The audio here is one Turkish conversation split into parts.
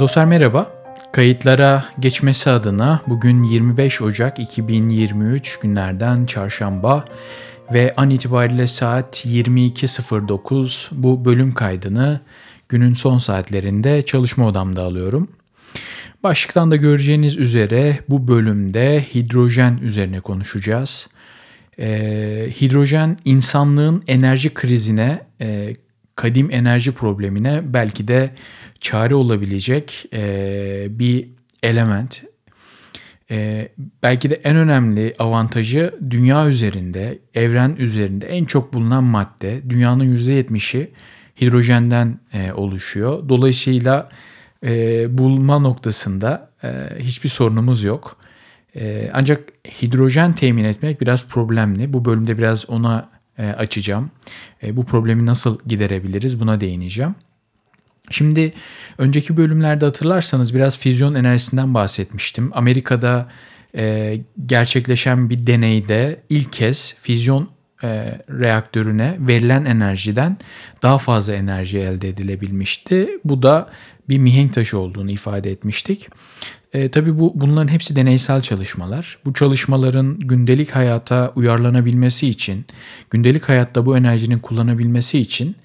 Dostlar merhaba. Kayıtlara geçmesi adına bugün 25 Ocak 2023 günlerden çarşamba ve an itibariyle saat 22.09 bu bölüm kaydını günün son saatlerinde çalışma odamda alıyorum. Başlıktan da göreceğiniz üzere bu bölümde hidrojen üzerine konuşacağız. Ee, hidrojen insanlığın enerji krizine, e, kadim enerji problemine belki de çare olabilecek e, bir element. E, belki de en önemli avantajı dünya üzerinde, evren üzerinde en çok bulunan madde. Dünyanın %70'i hidrojenden e, oluşuyor. Dolayısıyla e, bulma noktasında e, hiçbir sorunumuz yok. E, ancak hidrojen temin etmek biraz problemli. Bu bölümde biraz ona açacağım. E, bu problemi nasıl giderebiliriz buna değineceğim. Şimdi önceki bölümlerde hatırlarsanız biraz füzyon enerjisinden bahsetmiştim. Amerika'da e, gerçekleşen bir deneyde ilk kez füzyon e, reaktörüne verilen enerjiden daha fazla enerji elde edilebilmişti. Bu da bir mihenk taşı olduğunu ifade etmiştik. E, tabii bu bunların hepsi deneysel çalışmalar. Bu çalışmaların gündelik hayata uyarlanabilmesi için, gündelik hayatta bu enerjinin kullanabilmesi için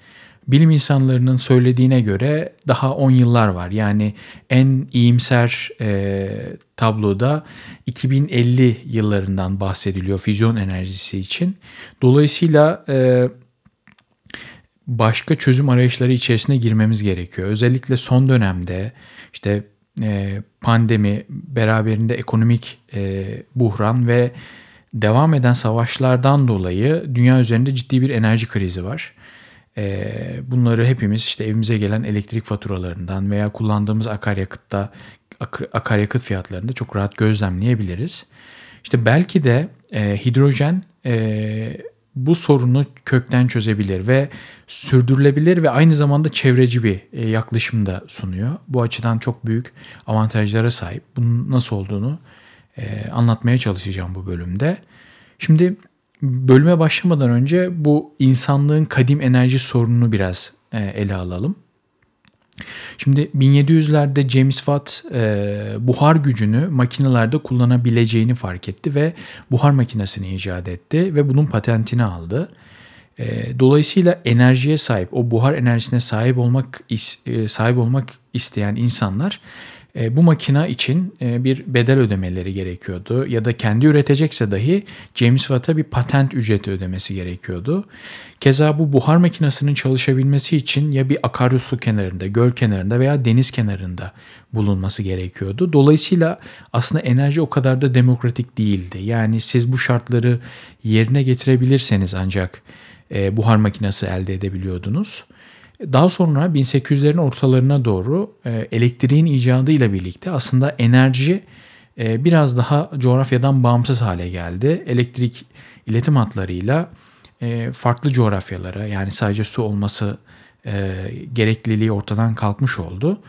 bilim insanlarının söylediğine göre daha 10 yıllar var. Yani en iyimser e, tabloda 2050 yıllarından bahsediliyor füzyon enerjisi için. Dolayısıyla e, başka çözüm arayışları içerisine girmemiz gerekiyor. Özellikle son dönemde işte e, pandemi, beraberinde ekonomik e, buhran ve devam eden savaşlardan dolayı dünya üzerinde ciddi bir enerji krizi var. E, bunları hepimiz işte evimize gelen elektrik faturalarından veya kullandığımız akaryakıtta akaryakıt fiyatlarında çok rahat gözlemleyebiliriz. İşte belki de e, hidrojen e, bu sorunu kökten çözebilir ve sürdürülebilir ve aynı zamanda çevreci bir e, yaklaşım da sunuyor. Bu açıdan çok büyük avantajlara sahip. Bunun nasıl olduğunu anlatmaya çalışacağım bu bölümde. Şimdi bölüme başlamadan önce bu insanlığın kadim enerji sorununu biraz e, ele alalım. Şimdi 1700'lerde James Watt e, buhar gücünü makinelerde kullanabileceğini fark etti ve buhar makinesini icat etti ve bunun patentini aldı. E, dolayısıyla enerjiye sahip, o buhar enerjisine sahip olmak e, sahip olmak isteyen insanlar bu makina için e, bir bedel ödemeleri gerekiyordu ya da kendi üretecekse dahi James Watt'a bir patent ücreti ödemesi gerekiyordu. Keza bu buhar makinesinin çalışabilmesi için ya bir akarsu kenarında, göl kenarında veya deniz kenarında bulunması gerekiyordu. Dolayısıyla aslında enerji o kadar da demokratik değildi. Yani siz bu şartları yerine getirebilirseniz ancak e, buhar makinesi elde edebiliyordunuz. Daha sonra 1800'lerin ortalarına doğru e, elektriğin icadıyla birlikte aslında enerji e, biraz daha coğrafyadan bağımsız hale geldi. Elektrik iletim hatlarıyla e, farklı coğrafyalara yani sadece su olması gerekliliği ortadan kalkmış oldu.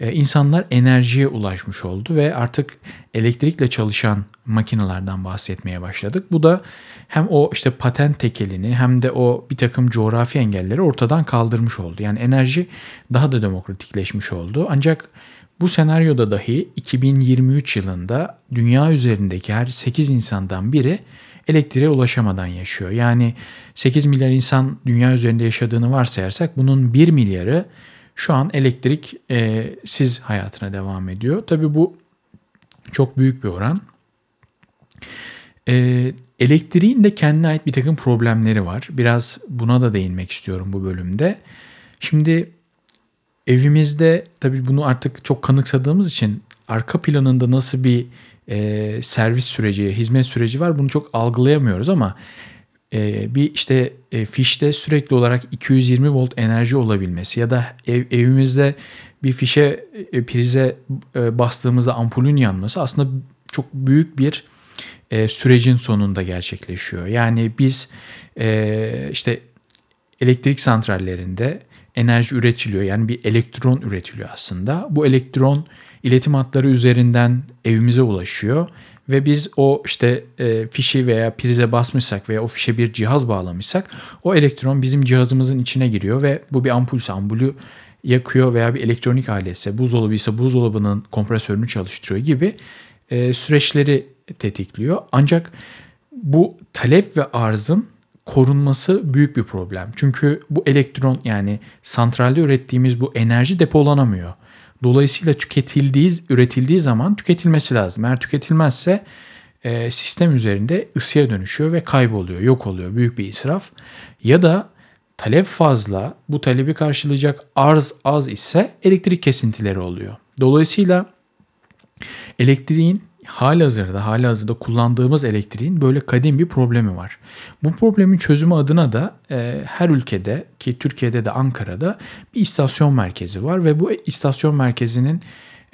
İnsanlar enerjiye ulaşmış oldu ve artık elektrikle çalışan makinelerden bahsetmeye başladık. Bu da hem o işte patent tekelini hem de o bir takım coğrafi engelleri ortadan kaldırmış oldu. Yani enerji daha da demokratikleşmiş oldu. Ancak bu senaryoda dahi 2023 yılında dünya üzerindeki her 8 insandan biri elektriğe ulaşamadan yaşıyor. Yani 8 milyar insan dünya üzerinde yaşadığını varsayarsak bunun 1 milyarı şu an elektrik e, siz hayatına devam ediyor. Tabii bu çok büyük bir oran. E, elektriğin de kendine ait bir takım problemleri var. Biraz buna da değinmek istiyorum bu bölümde. Şimdi evimizde tabii bunu artık çok kanıksadığımız için arka planında nasıl bir e, servis süreci, hizmet süreci var bunu çok algılayamıyoruz ama e, bir işte e, fişte sürekli olarak 220 volt enerji olabilmesi ya da ev, evimizde bir fişe e, prize e, bastığımızda ampulün yanması aslında çok büyük bir sürecin sonunda gerçekleşiyor. Yani biz işte elektrik santrallerinde enerji üretiliyor. Yani bir elektron üretiliyor aslında. Bu elektron iletim hatları üzerinden evimize ulaşıyor ve biz o işte e, fişi veya prize basmışsak veya o fişe bir cihaz bağlamışsak o elektron bizim cihazımızın içine giriyor ve bu bir ampulse ampulü yakıyor veya bir elektronik aletse buzdolabı ise buzdolabının kompresörünü çalıştırıyor gibi e, süreçleri tetikliyor. Ancak bu talep ve arzın korunması büyük bir problem. Çünkü bu elektron yani santralde ürettiğimiz bu enerji depolanamıyor. Dolayısıyla tüketildiği, üretildiği zaman tüketilmesi lazım. Eğer tüketilmezse e, sistem üzerinde ısıya dönüşüyor ve kayboluyor, yok oluyor. Büyük bir israf. Ya da talep fazla, bu talebi karşılayacak arz az ise elektrik kesintileri oluyor. Dolayısıyla elektriğin halihazırda, halihazırda kullandığımız elektriğin böyle kadim bir problemi var. Bu problemin çözümü adına da e, her ülkede ki Türkiye'de de Ankara'da bir istasyon merkezi var ve bu istasyon merkezinin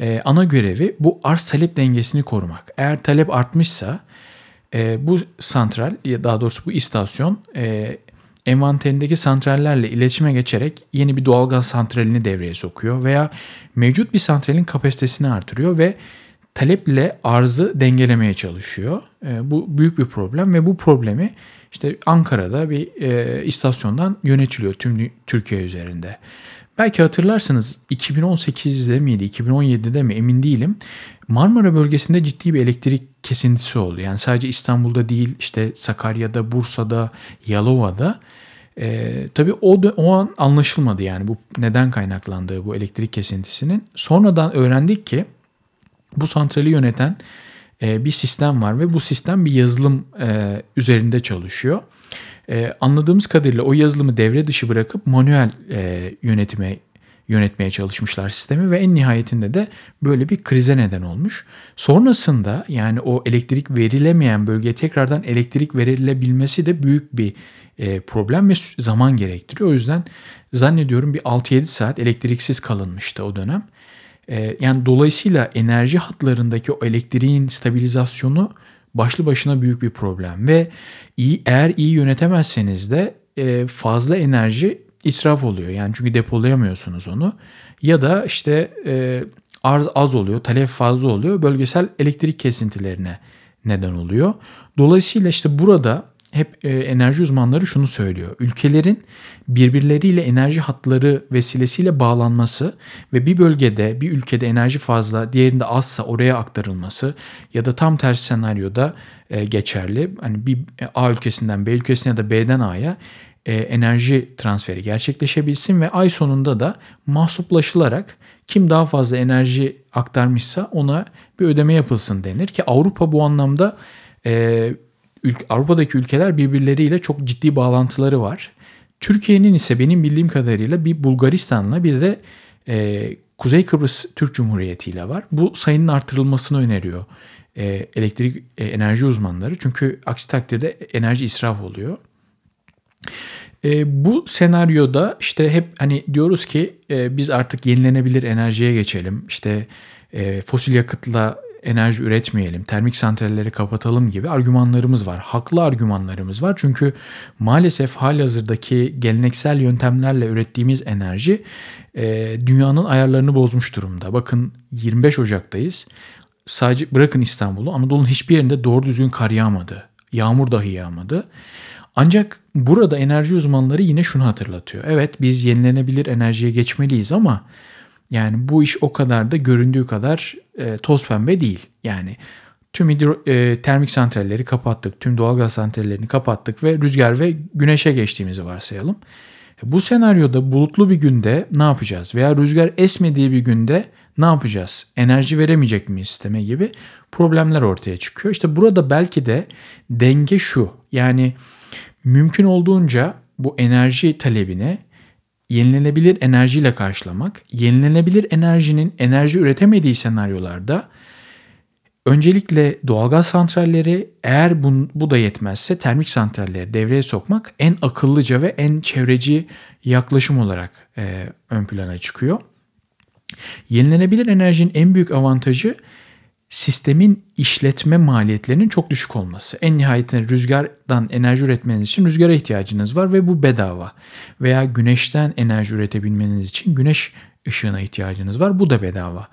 e, ana görevi bu arz talep dengesini korumak. Eğer talep artmışsa e, bu santral ya daha doğrusu bu istasyon e, envanterindeki santrallerle iletişime geçerek yeni bir doğalgaz santralini devreye sokuyor veya mevcut bir santralin kapasitesini artırıyor ve taleple arzı dengelemeye çalışıyor. E, bu büyük bir problem ve bu problemi işte Ankara'da bir e, istasyondan yönetiliyor tüm Türkiye üzerinde. Belki hatırlarsınız 2018'de miydi 2017'de mi emin değilim. Marmara bölgesinde ciddi bir elektrik kesintisi oldu. Yani sadece İstanbul'da değil işte Sakarya'da, Bursa'da, Yalova'da. Ee, tabii o, o an anlaşılmadı yani bu neden kaynaklandığı bu elektrik kesintisinin. Sonradan öğrendik ki bu santrali yöneten e, bir sistem var ve bu sistem bir yazılım e, üzerinde çalışıyor. E, anladığımız kadarıyla o yazılımı devre dışı bırakıp manuel yönetime yönetmeye çalışmışlar sistemi ve en nihayetinde de böyle bir krize neden olmuş. Sonrasında yani o elektrik verilemeyen bölgeye tekrardan elektrik verilebilmesi de büyük bir problem ve zaman gerektiriyor. O yüzden zannediyorum bir 6-7 saat elektriksiz kalınmıştı o dönem. E, yani dolayısıyla enerji hatlarındaki o elektriğin stabilizasyonu başlı başına büyük bir problem ve iyi eğer iyi yönetemezseniz de e, fazla enerji israf oluyor. Yani çünkü depolayamıyorsunuz onu. Ya da işte e, arz az oluyor, talep fazla oluyor. Bölgesel elektrik kesintilerine neden oluyor. Dolayısıyla işte burada hep e, enerji uzmanları şunu söylüyor. Ülkelerin birbirleriyle enerji hatları vesilesiyle bağlanması ve bir bölgede, bir ülkede enerji fazla, diğerinde azsa oraya aktarılması ya da tam tersi senaryoda e, geçerli. Hani bir A ülkesinden B ülkesine ya da B'den A'ya e, enerji transferi gerçekleşebilsin ve ay sonunda da mahsuplaşılarak kim daha fazla enerji aktarmışsa ona bir ödeme yapılsın denir ki Avrupa bu anlamda e, ülke, Avrupa'daki ülkeler birbirleriyle çok ciddi bağlantıları var. Türkiye'nin ise benim bildiğim kadarıyla bir Bulgaristan'la bir de e, Kuzey Kıbrıs Türk Cumhuriyeti ile var. Bu sayının artırılmasını öneriyor e, elektrik e, enerji uzmanları. Çünkü aksi takdirde enerji israf oluyor. E, bu senaryoda işte hep hani diyoruz ki e, biz artık yenilenebilir enerjiye geçelim. İşte e, fosil yakıtla enerji üretmeyelim, termik santralleri kapatalım gibi argümanlarımız var. Haklı argümanlarımız var. Çünkü maalesef halihazırdaki geleneksel yöntemlerle ürettiğimiz enerji e, dünyanın ayarlarını bozmuş durumda. Bakın 25 Ocak'tayız. Sadece bırakın İstanbul'u Anadolu'nun hiçbir yerinde doğru düzgün kar yağmadı. Yağmur dahi yağmadı. Ancak burada enerji uzmanları yine şunu hatırlatıyor. Evet biz yenilenebilir enerjiye geçmeliyiz ama yani bu iş o kadar da göründüğü kadar e, toz pembe değil. Yani tüm hidro, e, termik santralleri kapattık, tüm doğalgaz santrallerini kapattık ve rüzgar ve güneşe geçtiğimizi varsayalım. E, bu senaryoda bulutlu bir günde ne yapacağız? Veya rüzgar esmediği bir günde ne yapacağız? Enerji veremeyecek miyiz sisteme gibi problemler ortaya çıkıyor. İşte burada belki de denge şu. Yani mümkün olduğunca bu enerji talebini yenilenebilir enerjiyle karşılamak, yenilenebilir enerjinin enerji üretemediği senaryolarda öncelikle doğalgaz santralleri eğer bu, bu da yetmezse termik santralleri devreye sokmak en akıllıca ve en çevreci yaklaşım olarak e, ön plana çıkıyor. Yenilenebilir enerjinin en büyük avantajı sistemin işletme maliyetlerinin çok düşük olması. En nihayetinde rüzgardan enerji üretmeniz için rüzgara ihtiyacınız var ve bu bedava. Veya güneşten enerji üretebilmeniz için güneş ışığına ihtiyacınız var. Bu da bedava.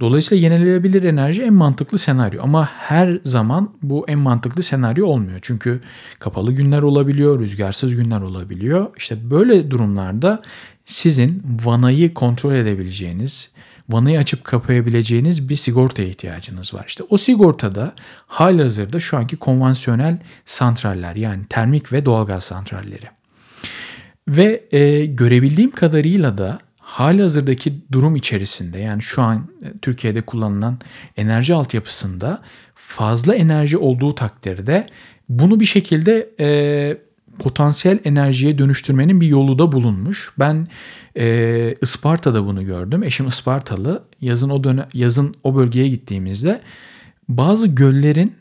Dolayısıyla yenilenebilir enerji en mantıklı senaryo ama her zaman bu en mantıklı senaryo olmuyor. Çünkü kapalı günler olabiliyor, rüzgarsız günler olabiliyor. İşte böyle durumlarda sizin vanayı kontrol edebileceğiniz, vanayı açıp kapayabileceğiniz bir sigortaya ihtiyacınız var. İşte o sigortada halihazırda şu anki konvansiyonel santraller yani termik ve doğalgaz santralleri. Ve e, görebildiğim kadarıyla da hali hazırdaki durum içerisinde yani şu an e, Türkiye'de kullanılan enerji altyapısında fazla enerji olduğu takdirde bunu bir şekilde e, potansiyel enerjiye dönüştürmenin bir yolu da bulunmuş. Ben e, Isparta'da bunu gördüm. Eşim Ispartalı. Yazın o dönem, yazın o bölgeye gittiğimizde bazı göllerin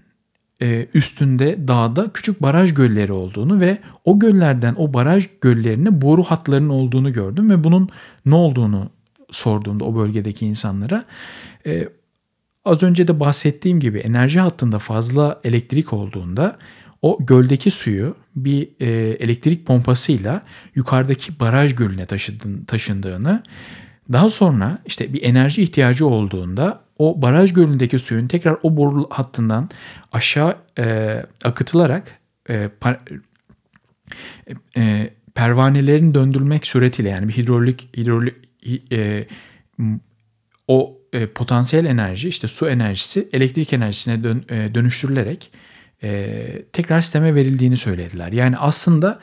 e, üstünde dağda küçük baraj gölleri olduğunu ve o göllerden o baraj göllerine boru hatlarının olduğunu gördüm ve bunun ne olduğunu sorduğumda o bölgedeki insanlara e, az önce de bahsettiğim gibi enerji hattında fazla elektrik olduğunda o göldeki suyu bir e, elektrik pompasıyla yukarıdaki baraj gölüne taşındığını daha sonra işte bir enerji ihtiyacı olduğunda o baraj gölündeki suyun tekrar o boru hattından aşağı e, akıtılarak e, par, e, pervanelerin döndürülmek suretiyle yani bir hidrolik hidrolik e, o e, potansiyel enerji işte su enerjisi elektrik enerjisine dön, e, dönüştürülerek e, tekrar sisteme verildiğini söylediler. Yani aslında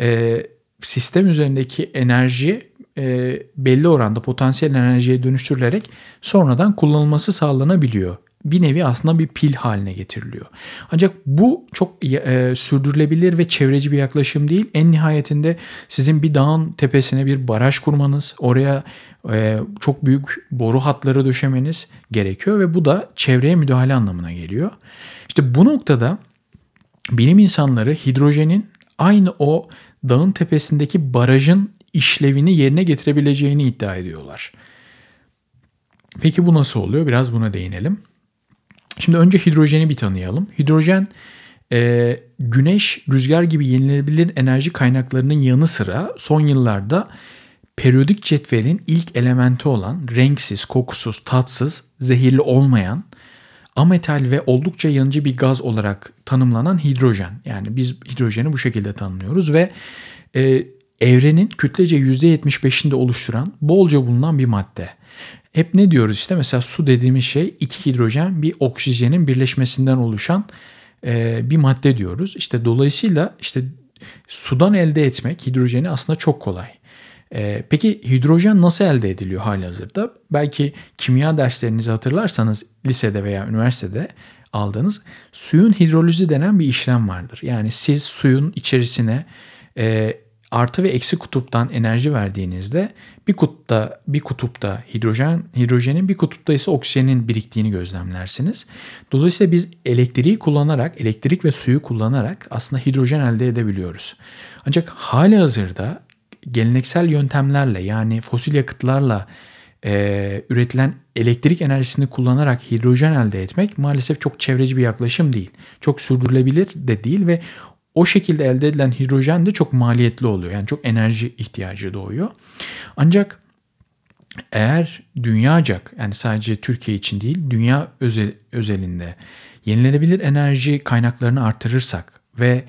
e, sistem üzerindeki enerji e, belli oranda potansiyel enerjiye dönüştürülerek sonradan kullanılması sağlanabiliyor. Bir nevi aslında bir pil haline getiriliyor. Ancak bu çok e, sürdürülebilir ve çevreci bir yaklaşım değil. En nihayetinde sizin bir dağın tepesine bir baraj kurmanız, oraya e, çok büyük boru hatları döşemeniz gerekiyor ve bu da çevreye müdahale anlamına geliyor. İşte bu noktada bilim insanları hidrojenin aynı o dağın tepesindeki barajın işlevini yerine getirebileceğini iddia ediyorlar. Peki bu nasıl oluyor? Biraz buna değinelim. Şimdi önce hidrojeni bir tanıyalım. Hidrojen e, güneş, rüzgar gibi yenilenebilir enerji kaynaklarının yanı sıra son yıllarda periyodik cetvelin ilk elementi olan renksiz, kokusuz, tatsız, zehirli olmayan ametal ve oldukça yanıcı bir gaz olarak tanımlanan hidrojen. Yani biz hidrojeni bu şekilde tanımlıyoruz ve e, evrenin kütlece %75'inde oluşturan bolca bulunan bir madde. Hep ne diyoruz işte mesela su dediğimiz şey iki hidrojen bir oksijenin birleşmesinden oluşan e, bir madde diyoruz. İşte dolayısıyla işte sudan elde etmek hidrojeni aslında çok kolay. E, peki hidrojen nasıl elde ediliyor hali hazırda? Belki kimya derslerinizi hatırlarsanız lisede veya üniversitede aldığınız suyun hidrolizi denen bir işlem vardır. Yani siz suyun içerisine e, artı ve eksi kutuptan enerji verdiğinizde bir kutupta bir kutupta hidrojen hidrojenin bir kutupta ise oksijenin biriktiğini gözlemlersiniz. Dolayısıyla biz elektriği kullanarak, elektrik ve suyu kullanarak aslında hidrojen elde edebiliyoruz. Ancak hali hazırda geleneksel yöntemlerle yani fosil yakıtlarla e, üretilen elektrik enerjisini kullanarak hidrojen elde etmek maalesef çok çevreci bir yaklaşım değil. Çok sürdürülebilir de değil ve o şekilde elde edilen hidrojen de çok maliyetli oluyor. Yani çok enerji ihtiyacı doğuyor. Ancak eğer dünyacak yani sadece Türkiye için değil dünya özel, özelinde yenilenebilir enerji kaynaklarını artırırsak ve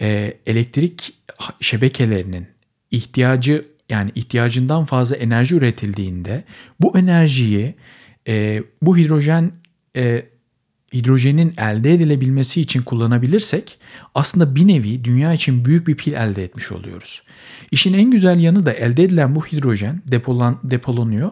e, elektrik şebekelerinin ihtiyacı yani ihtiyacından fazla enerji üretildiğinde bu enerjiyi e, bu hidrojen e, hidrojenin elde edilebilmesi için kullanabilirsek aslında bir nevi dünya için büyük bir pil elde etmiş oluyoruz. İşin en güzel yanı da elde edilen bu hidrojen depolan, depolanıyor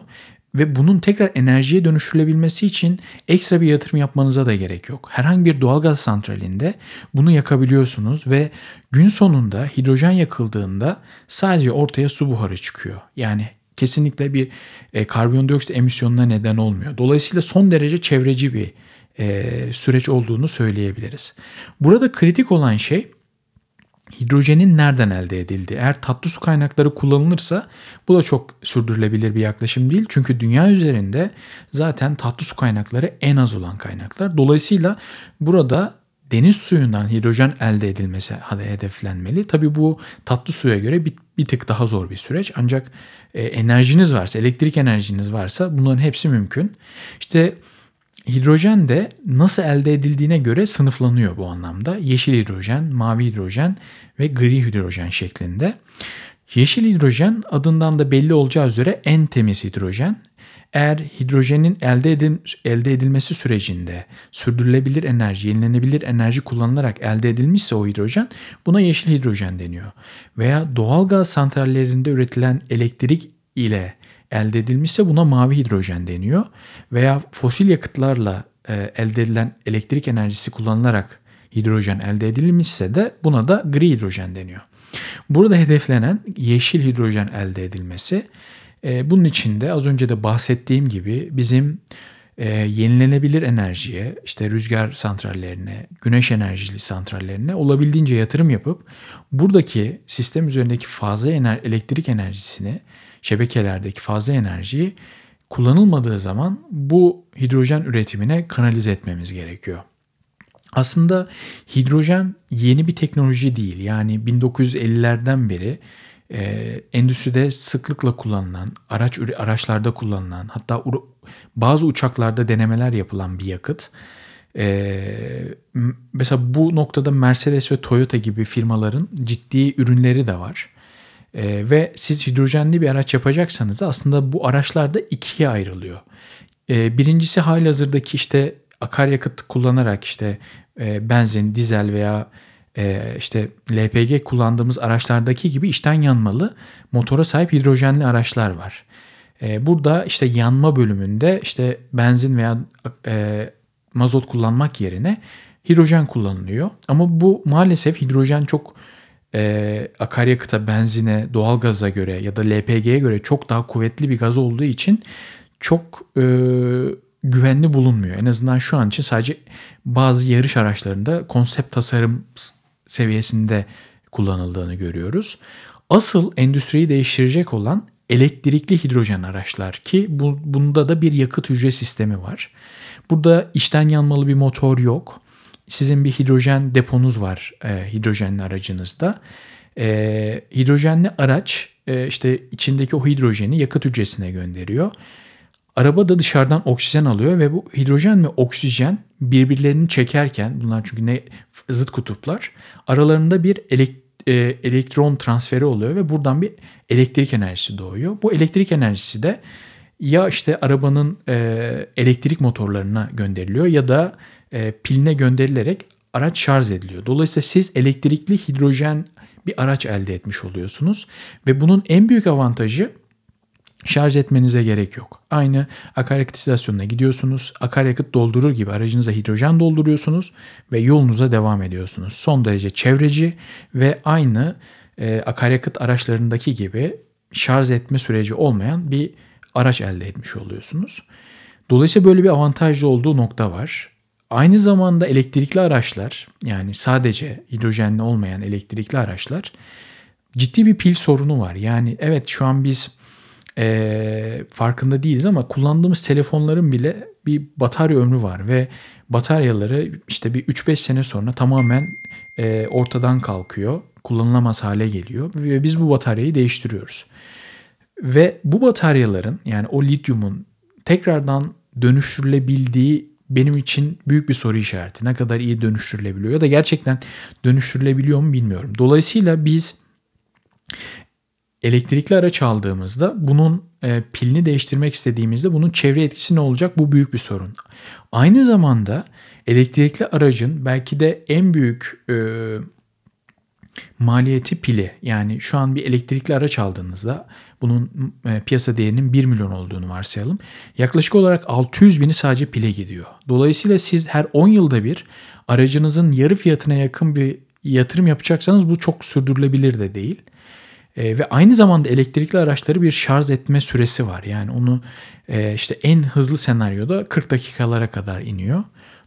ve bunun tekrar enerjiye dönüştürülebilmesi için ekstra bir yatırım yapmanıza da gerek yok. Herhangi bir doğalgaz santralinde bunu yakabiliyorsunuz ve gün sonunda hidrojen yakıldığında sadece ortaya su buharı çıkıyor. Yani kesinlikle bir e, karbondioksit emisyonuna neden olmuyor. Dolayısıyla son derece çevreci bir e, süreç olduğunu söyleyebiliriz. Burada kritik olan şey hidrojenin nereden elde edildiği. Eğer tatlı su kaynakları kullanılırsa bu da çok sürdürülebilir bir yaklaşım değil. Çünkü dünya üzerinde zaten tatlı su kaynakları en az olan kaynaklar. Dolayısıyla burada deniz suyundan hidrojen elde edilmesi hedeflenmeli. Tabi bu tatlı suya göre bir, bir tık daha zor bir süreç. Ancak e, enerjiniz varsa, elektrik enerjiniz varsa bunların hepsi mümkün. İşte Hidrojen de nasıl elde edildiğine göre sınıflanıyor bu anlamda. Yeşil hidrojen, mavi hidrojen ve gri hidrojen şeklinde. Yeşil hidrojen adından da belli olacağı üzere en temiz hidrojen. Eğer hidrojenin elde, edil, elde edilmesi sürecinde sürdürülebilir enerji, yenilenebilir enerji kullanılarak elde edilmişse o hidrojen buna yeşil hidrojen deniyor. Veya doğal gaz santrallerinde üretilen elektrik ile elde edilmişse buna mavi hidrojen deniyor. Veya fosil yakıtlarla e, elde edilen elektrik enerjisi kullanılarak hidrojen elde edilmişse de buna da gri hidrojen deniyor. Burada hedeflenen yeşil hidrojen elde edilmesi. E, bunun için de az önce de bahsettiğim gibi bizim e, yenilenebilir enerjiye, işte rüzgar santrallerine, güneş enerjili santrallerine olabildiğince yatırım yapıp buradaki sistem üzerindeki fazla elektrik enerjisini, şebekelerdeki fazla enerjiyi kullanılmadığı zaman bu hidrojen üretimine kanalize etmemiz gerekiyor. Aslında hidrojen yeni bir teknoloji değil. Yani 1950'lerden beri e, endüstride sıklıkla kullanılan, araç araçlarda kullanılan, hatta bazı uçaklarda denemeler yapılan bir yakıt. E, mesela bu noktada Mercedes ve Toyota gibi firmaların ciddi ürünleri de var. E, ve siz hidrojenli bir araç yapacaksanız aslında bu araçlar da ikiye ayrılıyor. E, birincisi halihazırdaki işte akaryakıt kullanarak işte e, benzin, dizel veya e, işte LPG kullandığımız araçlardaki gibi içten yanmalı motora sahip hidrojenli araçlar var. E, burada işte yanma bölümünde işte benzin veya e, mazot kullanmak yerine hidrojen kullanılıyor. Ama bu maalesef hidrojen çok e, akaryakıta, benzine, doğalgaza göre ya da LPG'ye göre çok daha kuvvetli bir gaz olduğu için çok e, güvenli bulunmuyor. En azından şu an için sadece bazı yarış araçlarında konsept tasarım seviyesinde kullanıldığını görüyoruz. Asıl endüstriyi değiştirecek olan elektrikli hidrojen araçlar ki bu, bunda da bir yakıt hücre sistemi var. Burada içten yanmalı bir motor yok. Sizin bir hidrojen deponuz var e, hidrojenli aracınızda. E, hidrojenli araç e, işte içindeki o hidrojeni yakıt hücresine gönderiyor. Araba da dışarıdan oksijen alıyor ve bu hidrojen ve oksijen birbirlerini çekerken bunlar çünkü ne zıt kutuplar aralarında bir elek, e, elektron transferi oluyor ve buradan bir elektrik enerjisi doğuyor. Bu elektrik enerjisi de ya işte arabanın e, elektrik motorlarına gönderiliyor ya da e, piline gönderilerek araç şarj ediliyor. Dolayısıyla siz elektrikli hidrojen bir araç elde etmiş oluyorsunuz ve bunun en büyük avantajı şarj etmenize gerek yok. Aynı akaryakıt istasyonuna gidiyorsunuz. Akaryakıt doldurur gibi aracınıza hidrojen dolduruyorsunuz ve yolunuza devam ediyorsunuz. Son derece çevreci ve aynı e, akaryakıt araçlarındaki gibi şarj etme süreci olmayan bir araç elde etmiş oluyorsunuz. Dolayısıyla böyle bir avantajlı olduğu nokta var. Aynı zamanda elektrikli araçlar yani sadece hidrojenli olmayan elektrikli araçlar ciddi bir pil sorunu var. Yani evet şu an biz e, farkında değiliz ama kullandığımız telefonların bile bir batarya ömrü var ve bataryaları işte bir 3-5 sene sonra tamamen e, ortadan kalkıyor, kullanılamaz hale geliyor ve biz bu bataryayı değiştiriyoruz. Ve bu bataryaların yani o lityumun tekrardan dönüştürülebildiği benim için büyük bir soru işareti. Ne kadar iyi dönüştürülebiliyor ya da gerçekten dönüştürülebiliyor mu bilmiyorum. Dolayısıyla biz elektrikli araç aldığımızda bunun e, pilini değiştirmek istediğimizde bunun çevre etkisi ne olacak? Bu büyük bir sorun. Aynı zamanda elektrikli aracın belki de en büyük e, maliyeti pili. Yani şu an bir elektrikli araç aldığınızda bunun e, piyasa değerinin 1 milyon olduğunu varsayalım. Yaklaşık olarak 600 bini sadece pile gidiyor. Dolayısıyla siz her 10 yılda bir aracınızın yarı fiyatına yakın bir yatırım yapacaksanız bu çok sürdürülebilir de değil. E, ve aynı zamanda elektrikli araçları bir şarj etme süresi var. Yani onu e, işte en hızlı senaryoda 40 dakikalara kadar iniyor.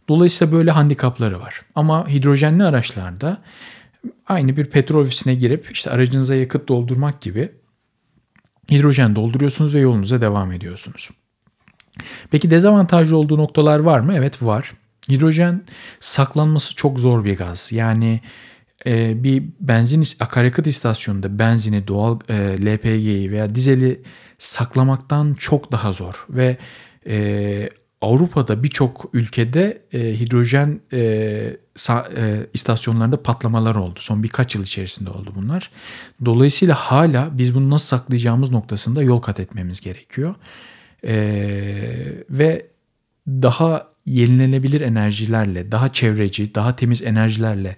Dolayısıyla böyle handikapları var. Ama hidrojenli araçlarda aynı bir petrol ofisine girip işte aracınıza yakıt doldurmak gibi hidrojen dolduruyorsunuz ve yolunuza devam ediyorsunuz. Peki dezavantajlı olduğu noktalar var mı? Evet var. Hidrojen saklanması çok zor bir gaz. Yani e, bir benzin akaryakıt istasyonunda benzini, doğal e, LPG'yi veya dizeli saklamaktan çok daha zor ve e, Avrupa'da birçok ülkede e, hidrojen e, sa, e, istasyonlarında patlamalar oldu. Son birkaç yıl içerisinde oldu bunlar. Dolayısıyla hala biz bunu nasıl saklayacağımız noktasında yol kat etmemiz gerekiyor. E, ve daha yenilenebilir enerjilerle, daha çevreci, daha temiz enerjilerle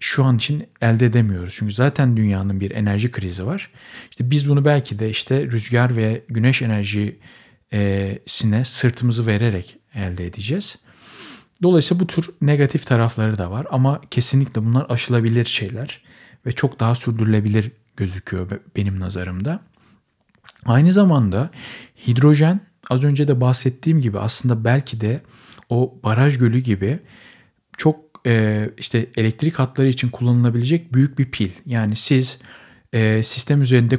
şu an için elde edemiyoruz. Çünkü zaten dünyanın bir enerji krizi var. İşte biz bunu belki de işte rüzgar ve güneş enerjisine sırtımızı vererek elde edeceğiz. Dolayısıyla bu tür negatif tarafları da var ama kesinlikle bunlar aşılabilir şeyler ve çok daha sürdürülebilir gözüküyor benim nazarımda. Aynı zamanda hidrojen az önce de bahsettiğim gibi aslında belki de o baraj gölü gibi çok e, işte elektrik hatları için kullanılabilecek büyük bir pil. Yani siz e, sistem üzerinde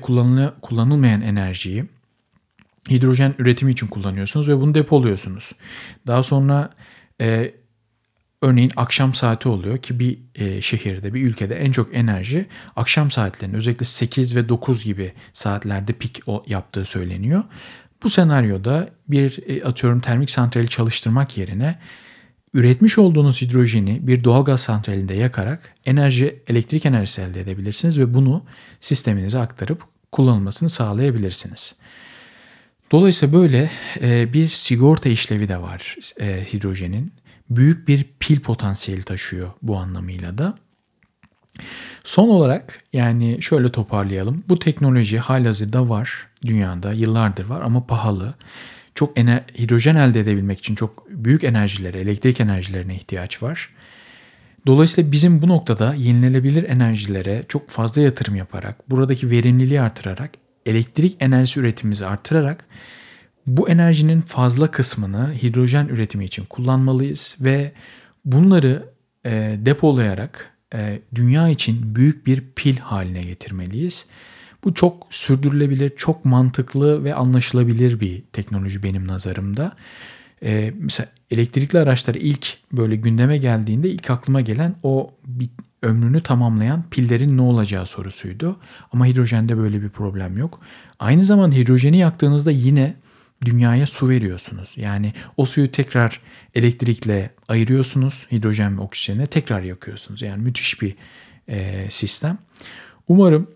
kullanılmayan enerjiyi hidrojen üretimi için kullanıyorsunuz ve bunu depoluyorsunuz. Daha sonra e, örneğin akşam saati oluyor ki bir e, şehirde, bir ülkede en çok enerji akşam saatlerinde özellikle 8 ve 9 gibi saatlerde pik yaptığı söyleniyor. Bu senaryoda bir e, atıyorum termik santrali çalıştırmak yerine üretmiş olduğunuz hidrojeni bir doğalgaz santralinde yakarak enerji, elektrik enerjisi elde edebilirsiniz ve bunu sisteminize aktarıp kullanılmasını sağlayabilirsiniz. Dolayısıyla böyle e, bir sigorta işlevi de var e, hidrojenin. Büyük bir pil potansiyeli taşıyor bu anlamıyla da. Son olarak yani şöyle toparlayalım. Bu teknoloji halihazırda var dünyada yıllardır var ama pahalı. Çok ener- hidrojen elde edebilmek için çok büyük enerjilere, elektrik enerjilerine ihtiyaç var. Dolayısıyla bizim bu noktada yenilenebilir enerjilere çok fazla yatırım yaparak, buradaki verimliliği artırarak, elektrik enerjisi üretimimizi artırarak bu enerjinin fazla kısmını hidrojen üretimi için kullanmalıyız ve bunları e, depolayarak e, dünya için büyük bir pil haline getirmeliyiz. Bu çok sürdürülebilir, çok mantıklı ve anlaşılabilir bir teknoloji benim nazarımda. Ee, mesela elektrikli araçlar ilk böyle gündeme geldiğinde ilk aklıma gelen o bir ömrünü tamamlayan pillerin ne olacağı sorusuydu. Ama hidrojende böyle bir problem yok. Aynı zamanda hidrojeni yaktığınızda yine dünyaya su veriyorsunuz. Yani o suyu tekrar elektrikle ayırıyorsunuz. Hidrojen ve oksijene tekrar yakıyorsunuz. Yani müthiş bir e, sistem. Umarım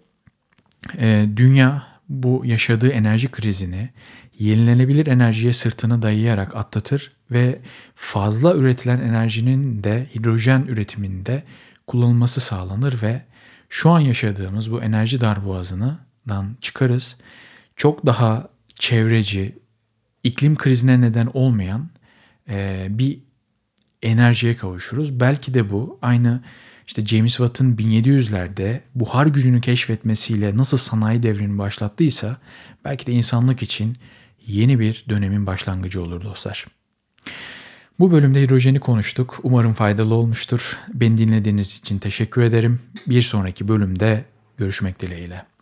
e, dünya bu yaşadığı enerji krizini yenilenebilir enerjiye sırtını dayayarak atlatır ve fazla üretilen enerjinin de hidrojen üretiminde kullanılması sağlanır ve şu an yaşadığımız bu enerji darboğazından çıkarız. Çok daha çevreci, iklim krizine neden olmayan bir enerjiye kavuşuruz. Belki de bu aynı işte James Watt'ın 1700'lerde buhar gücünü keşfetmesiyle nasıl sanayi devrini başlattıysa belki de insanlık için yeni bir dönemin başlangıcı olur dostlar. Bu bölümde hidrojeni konuştuk. Umarım faydalı olmuştur. Beni dinlediğiniz için teşekkür ederim. Bir sonraki bölümde görüşmek dileğiyle.